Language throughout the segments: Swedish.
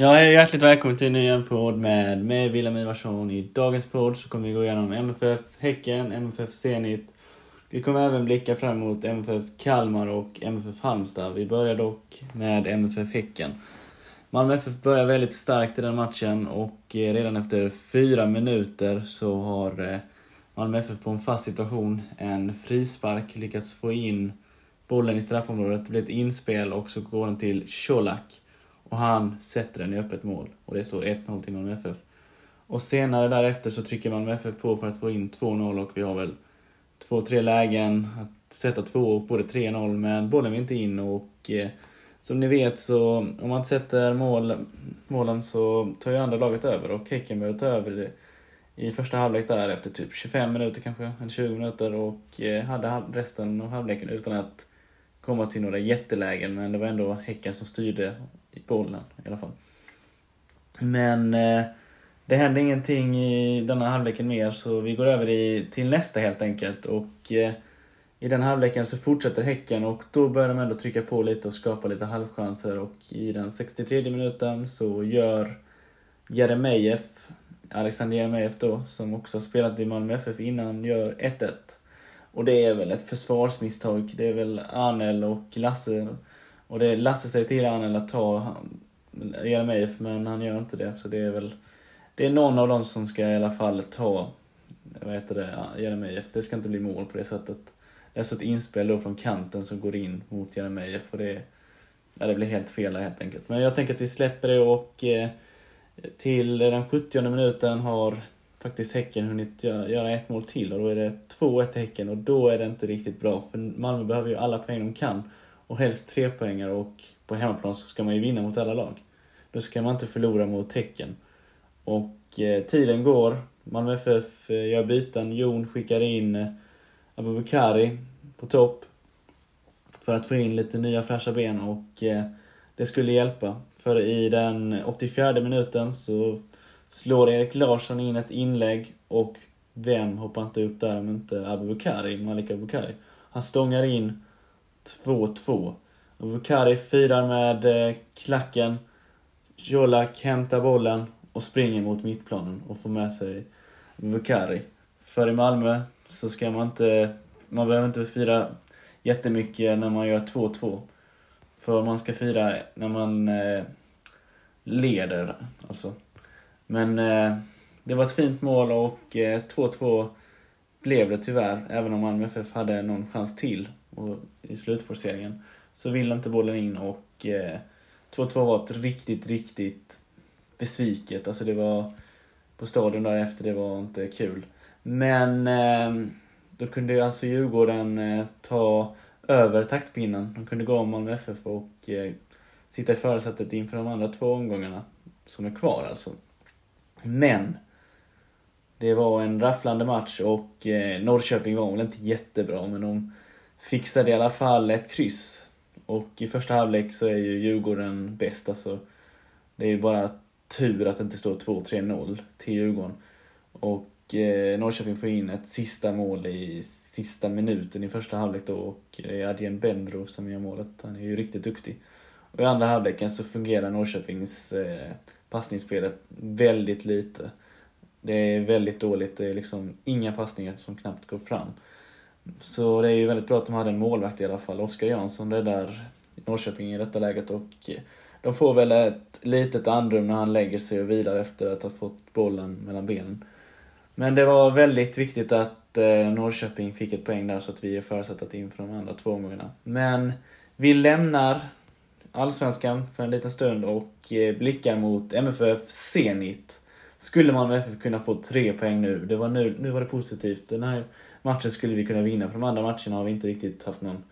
Ja, hej, hjärtligt välkommen till en ny podd med mig, Wilhelm Ivarsson. I dagens podd så kommer vi gå igenom MFF Häcken, MFF Zenit. Vi kommer även blicka fram emot MFF Kalmar och MFF Halmstad. Vi börjar dock med MFF Häcken. Malmö FF börjar väldigt starkt i den matchen och eh, redan efter fyra minuter så har eh, Malmö FF på en fast situation en frispark lyckats få in bollen i straffområdet. Det blir ett inspel och så går den till Colak. Och han sätter den i öppet mål. Och det står 1-0 till Malmö FF. Och senare därefter så trycker Malmö FF på för att få in 2-0 och vi har väl två, tre lägen att sätta två och både 3-0 men bollen vill inte in och eh, som ni vet så om man inte sätter mål, målen så tar ju andra laget över och Häcken börjar ta över i första halvlek där efter typ 25 minuter kanske, eller 20 minuter och eh, hade resten av halvleken utan att komma till några jättelägen men det var ändå Häcken som styrde bollen i alla fall. Men eh, det hände ingenting i denna halvleken mer så vi går över i, till nästa helt enkelt och eh, i den halvleken så fortsätter Häcken och då börjar de ändå trycka på lite och skapa lite halvchanser och i den 63 minuten så gör Jeremejeff, Alexander Jeremejeff då, som också har spelat i Malmö FF innan, gör 1-1. Och det är väl ett försvarsmisstag. Det är väl Arnel och Lasse. Och det, Lasse säger till han att ta Jeremejeff, men han gör inte det. Så det är väl, det är någon av dem som ska i alla fall ta, vad heter det, Jeremejeff. Det ska inte bli mål på det sättet. Det är så ett inspel då från kanten som går in mot Jeremejeff och det, ja, det blir helt fel helt enkelt. Men jag tänker att vi släpper det och eh, till den 70 minuten har faktiskt Häcken hunnit göra ett mål till och då är det 2-1 till Häcken och då är det inte riktigt bra för Malmö behöver ju alla poäng de kan och helst tre poängar och på hemmaplan så ska man ju vinna mot alla lag. Då ska man inte förlora mot Häcken. Och eh, tiden går, Malmö FF eh, gör byten, Jon skickar in eh, Abubakari på topp för att få in lite nya fräscha ben och eh, det skulle hjälpa. För i den 84 minuten så slår Erik Larsson in ett inlägg och vem hoppar inte upp där om inte Abubakari, Malik Abubakari. Han stångar in 2-2. Bukari firar med eh, klacken. Colak hämtar bollen och springer mot mittplanen och får med sig Bukari. För i Malmö så ska man inte, man behöver inte fira jättemycket när man gör 2-2. För man ska fira när man eh, leder, alltså. Men eh, det var ett fint mål och eh, 2-2 blev det tyvärr, även om Malmö FF hade någon chans till och, i slutforceringen. Så ville inte bollen in och eh, 2-2 var ett riktigt, riktigt besviket. Alltså det var på stadion därefter, det var inte kul. Men ehm, då kunde ju alltså Djurgården eh, ta över taktpinnen. De kunde gå om Malmö FF och eh, sitta i förarsätet inför de andra två omgångarna som är kvar alltså. Men det var en rafflande match och Norrköping var väl inte jättebra men de fixade i alla fall ett kryss. Och i första halvlek så är ju Djurgården bäst alltså. Det är ju bara tur att det inte står 2-3-0 till Djurgården. Och eh, Norrköping får in ett sista mål i sista minuten i första halvlek då och eh, det är Adjen Bendro som gör målet. Han är ju riktigt duktig. Och i andra halvleken så fungerar Norrköpings eh, passningsspelet väldigt lite. Det är väldigt dåligt, det är liksom inga passningar som knappt går fram. Så det är ju väldigt bra att de hade en målvakt i alla fall. Oskar Jansson räddar Norrköping i detta läget och eh, de får väl ett litet andrum när han lägger sig och vilar efter att ha fått bollen mellan benen. Men det var väldigt viktigt att eh, Norrköping fick ett poäng där så att vi är förutsatt inför de andra två omgångarna. Men vi lämnar Allsvenskan för en liten stund och eh, blickar mot MFF Zenit. Skulle Malmö FF kunna få tre poäng nu? Det var nu, nu var det positivt. Den här matchen skulle vi kunna vinna, för de andra matcherna har vi inte riktigt haft någon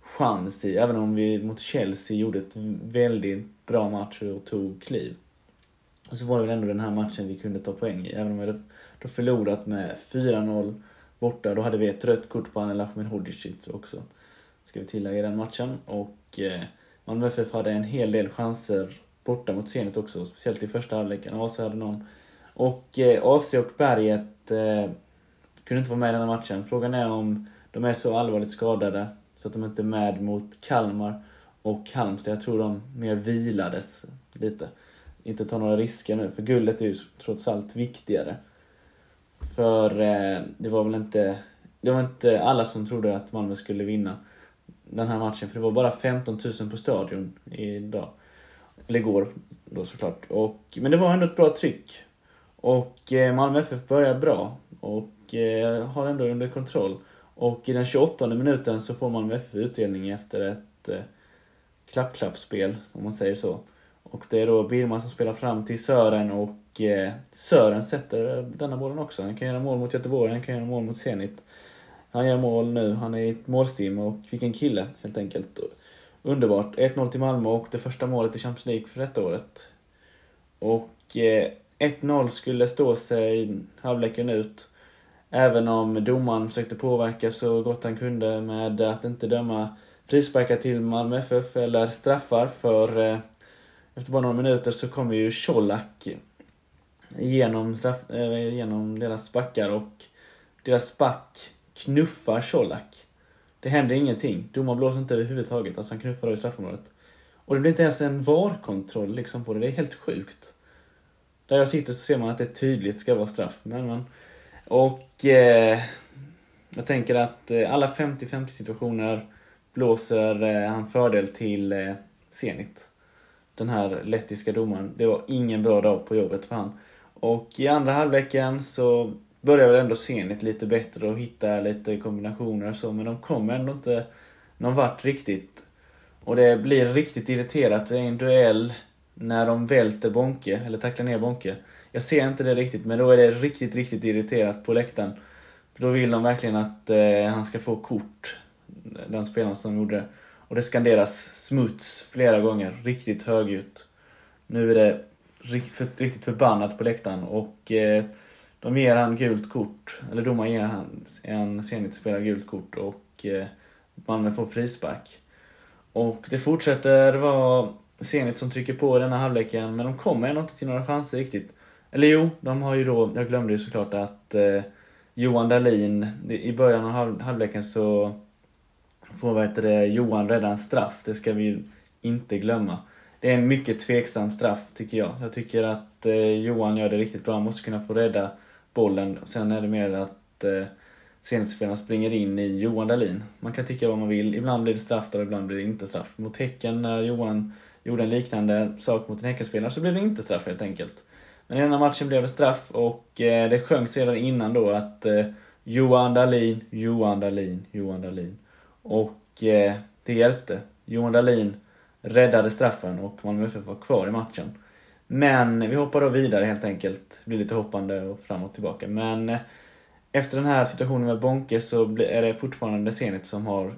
chans i. Även om vi mot Chelsea gjorde ett väldigt bra match och tog kliv. Och så var det väl ändå den här matchen vi kunde ta poäng i. Även om vi hade då förlorat med 4-0 borta. Då hade vi ett rött kort på Anel Ahmedhodzic också. Ska vi tillägga i den matchen. Och eh, Malmö FF hade en hel del chanser borta mot Zenit också, speciellt i första halvleken. AC hade någon. Och eh, AC och Berget eh, kunde inte vara med i den här matchen. Frågan är om de är så allvarligt skadade så att de inte är med mot Kalmar och Halmstad. Jag tror de mer vilades lite inte ta några risker nu, för guldet är ju trots allt viktigare. För eh, det var väl inte, det var inte alla som trodde att Malmö skulle vinna den här matchen, för det var bara 15 000 på stadion idag. Eller igår då såklart. Och, men det var ändå ett bra tryck. Och eh, Malmö FF börjar bra och eh, har ändå under kontroll. Och i den 28 minuten så får Malmö FF utdelning efter ett eh, klapp-klapp-spel, om man säger så. Och det är då Birman som spelar fram till Sören och eh, Sören sätter eh, denna bollen också. Han kan göra mål mot Göteborg, han kan göra mål mot Zenit. Han gör mål nu, han är i ett målstim och vilken kille helt enkelt. Underbart. 1-0 till Malmö och det första målet i Champions League för detta året. Och eh, 1-0 skulle stå sig halvleken ut. Även om domaren försökte påverka så gott han kunde med att inte döma frisparkar till Malmö FF eller straffar för eh, efter bara några minuter så kommer ju Colak genom, straff, eh, genom deras backar och deras back knuffar Colak. Det händer ingenting. Domaren blåser inte överhuvudtaget. Alltså han knuffar i straffområdet. Och det blir inte ens en VAR-kontroll liksom på det. Det är helt sjukt. Där jag sitter så ser man att det tydligt ska vara straff. Men, men. Och eh, jag tänker att eh, alla 50-50 situationer blåser eh, han fördel till eh, Zenit. Den här lettiska domaren. Det var ingen bra dag på jobbet för han. Och i andra halvleken så börjar väl ändå Zenit lite bättre och hitta lite kombinationer och så, men de kommer ändå inte någon vart riktigt. Och det blir riktigt irriterat i en duell när de välter Bonke, eller tacklar ner Bonke. Jag ser inte det riktigt, men då är det riktigt, riktigt irriterat på läktaren. För då vill de verkligen att eh, han ska få kort, den spelaren som gjorde det. Och det skanderas smuts flera gånger, riktigt högljutt. Nu är det riktigt förbannat på läktaren och eh, de ger han gult kort, eller domaren ger han en Zenit-spelare gult kort och eh, Malmö får frispark. Och det fortsätter vara Zenit som trycker på i denna halvleken, men de kommer ändå inte till några chanser riktigt. Eller jo, de har ju då, jag glömde ju såklart att eh, Johan Dahlin, i början av halv, halvleken så får vad heter det, Johan rädda en straff, det ska vi inte glömma. Det är en mycket tveksam straff tycker jag. Jag tycker att eh, Johan gör det riktigt bra, han måste kunna få rädda bollen. Sen är det mer att eh, Zenit-spelarna springer in i Johan Dahlin. Man kan tycka vad man vill, ibland blir det straff och ibland blir det inte straff. Mot Häcken när Johan gjorde en liknande sak mot en Häckenspelare så blev det inte straff helt enkelt. Men i den här matchen blev det straff och eh, det sjöngs redan innan då att eh, Johan Dahlin, Johan Dahlin, Johan Dahlin. Och eh, det hjälpte. Johan Dahlin räddade straffen och Malmö FF var kvar i matchen. Men vi hoppar då vidare helt enkelt. Det blir lite hoppande och fram och tillbaka. Men eh, efter den här situationen med Bonke så är det fortfarande Zenit som har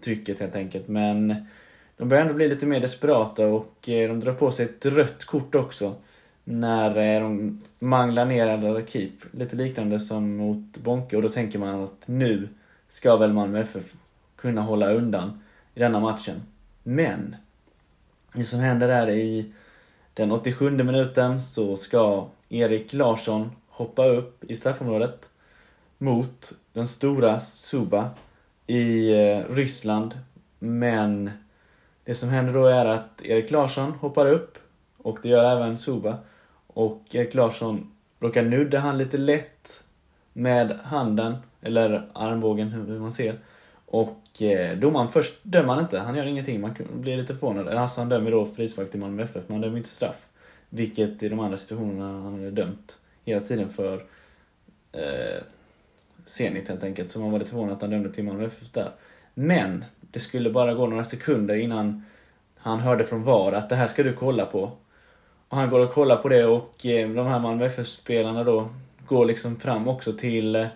trycket helt enkelt. Men de börjar ändå bli lite mer desperata och eh, de drar på sig ett rött kort också. När eh, de manglar ner andra Keep. Lite liknande som mot Bonke och då tänker man att nu ska väl Malmö FF kunna hålla undan i denna matchen. Men det som händer där i den 87 minuten så ska Erik Larsson hoppa upp i straffområdet mot den stora Suba i eh, Ryssland. Men det som händer då är att Erik Larsson hoppar upp och det gör även Suba. Och Erik Larsson råkar nudda han lite lätt med handen, eller armbågen hur man ser. Och eh, domaren först dömer han inte, han gör ingenting. Man blir lite förvånad. Alltså han dömer då frispark till Malmö FF, men han dömer inte straff. Vilket i de andra situationerna han hade dömt hela tiden för eh, Zenit helt enkelt. Så man var lite förvånad att han dömde till Malmö FF där. Men det skulle bara gå några sekunder innan han hörde från VAR att det här ska du kolla på. Och han går och kollar på det och eh, de här Malmö FF-spelarna då går liksom fram också till eh,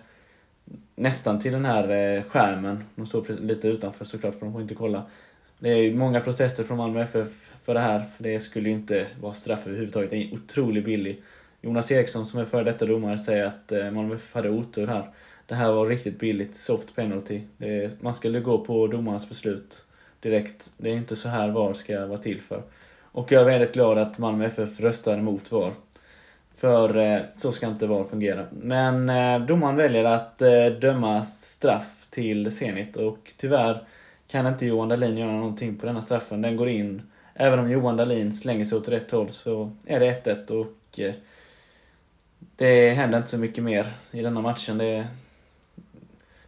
nästan till den här eh, skärmen. De står lite utanför såklart för de får inte kolla. Det är många protester från Malmö FF för det här. För det skulle inte vara straff överhuvudtaget. Det är otroligt billig. Jonas Eriksson som är före detta domare säger att Malmö FF hade otur här. Det här var riktigt billigt, soft penalty. Är, man skulle gå på domarens beslut direkt. Det är inte så här VAR ska vara till för. Och jag är väldigt glad att Malmö FF röstade emot VAR. För eh, så ska inte VAR fungera. Men eh, domaren väljer att eh, döma straff till Zenit och tyvärr kan inte Johan Dahlin göra någonting på denna straffen. Den går in även om Johan Dahlin slänger sig åt rätt håll så är det 1-1 och eh, det händer inte så mycket mer i denna matchen. Det,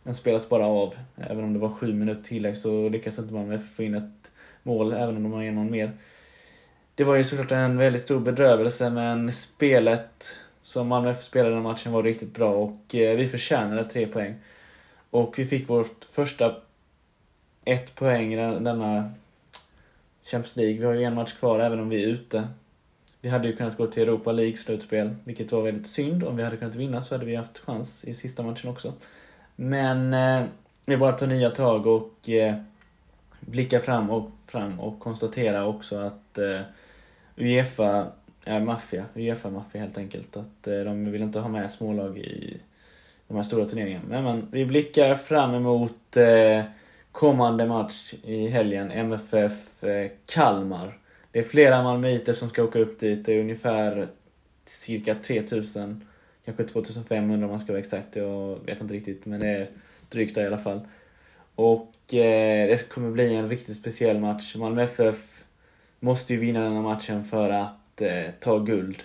den spelas bara av. Även om det var sju minuter tillägg så lyckas inte Malmö få in ett mål, även om de har någon mer. Det var ju såklart en väldigt stor bedrövelse, men spelet som Malmö FF spelade den matchen var riktigt bra och eh, vi förtjänade tre poäng. Och vi fick vårt första ett poäng i denna Champions League. Vi har ju en match kvar även om vi är ute. Vi hade ju kunnat gå till Europa League-slutspel, vilket var väldigt synd. Om vi hade kunnat vinna så hade vi haft chans i sista matchen också. Men eh, det är bara att ta nya tag och eh, blicka fram och, fram och konstatera också att eh, Uefa är maffia. Uefa-maffia helt enkelt. Att eh, de vill inte ha med smålag i de här stora turneringarna. Men, men vi blickar fram emot eh, kommande match i helgen, MFF eh, Kalmar. Det är flera malmöiter som ska åka upp dit. Det är ungefär cirka 3000, kanske 2500 om man ska vara exakt. Jag vet inte riktigt, men det är drygt där i alla fall. Och eh, det kommer bli en riktigt speciell match. Malmö FF måste ju vinna den här matchen för att eh, ta guld.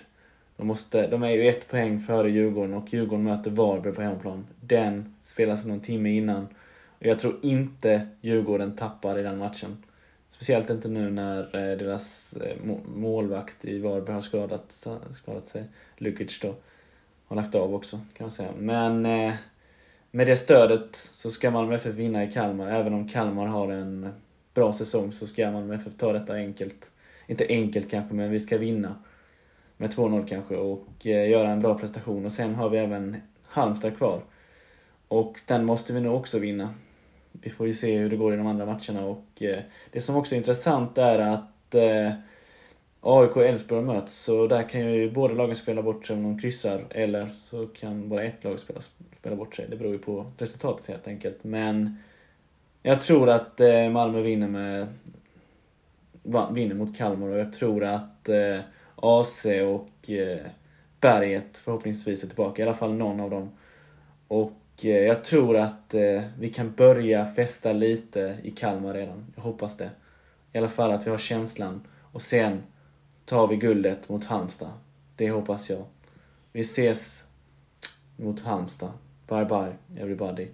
De, måste, de är ju ett poäng före Djurgården och Djurgården möter Varberg på hemmaplan. Den spelas någon timme innan. Och jag tror inte Djurgården tappar i den matchen. Speciellt inte nu när eh, deras eh, målvakt i Varberg har skadat, skadat sig. Lukic då. Har lagt av också, kan man säga. Men eh, med det stödet så ska Malmö FF vinna i Kalmar. Även om Kalmar har en bra säsong så ska Malmö FF ta detta enkelt. Inte enkelt kanske, men vi ska vinna. Med 2-0 kanske och eh, göra en bra prestation. Och sen har vi även Halmstad kvar. Och den måste vi nog också vinna vi får ju se hur det går i de andra matcherna och eh, det som också är intressant är att eh, AIK och Elfsborg möts, så där kan ju båda lagen spela bort sig om de kryssar, eller så kan bara ett lag spela, spela bort sig. Det beror ju på resultatet helt enkelt. Men jag tror att eh, Malmö vinner med vinner mot Kalmar och jag tror att eh, AC och eh, Berget förhoppningsvis är tillbaka, i alla fall någon av dem. Och jag tror att vi kan börja festa lite i Kalmar redan. Jag hoppas det. I alla fall att vi har känslan. Och sen tar vi guldet mot Halmstad. Det hoppas jag. Vi ses mot Halmstad. Bye bye everybody.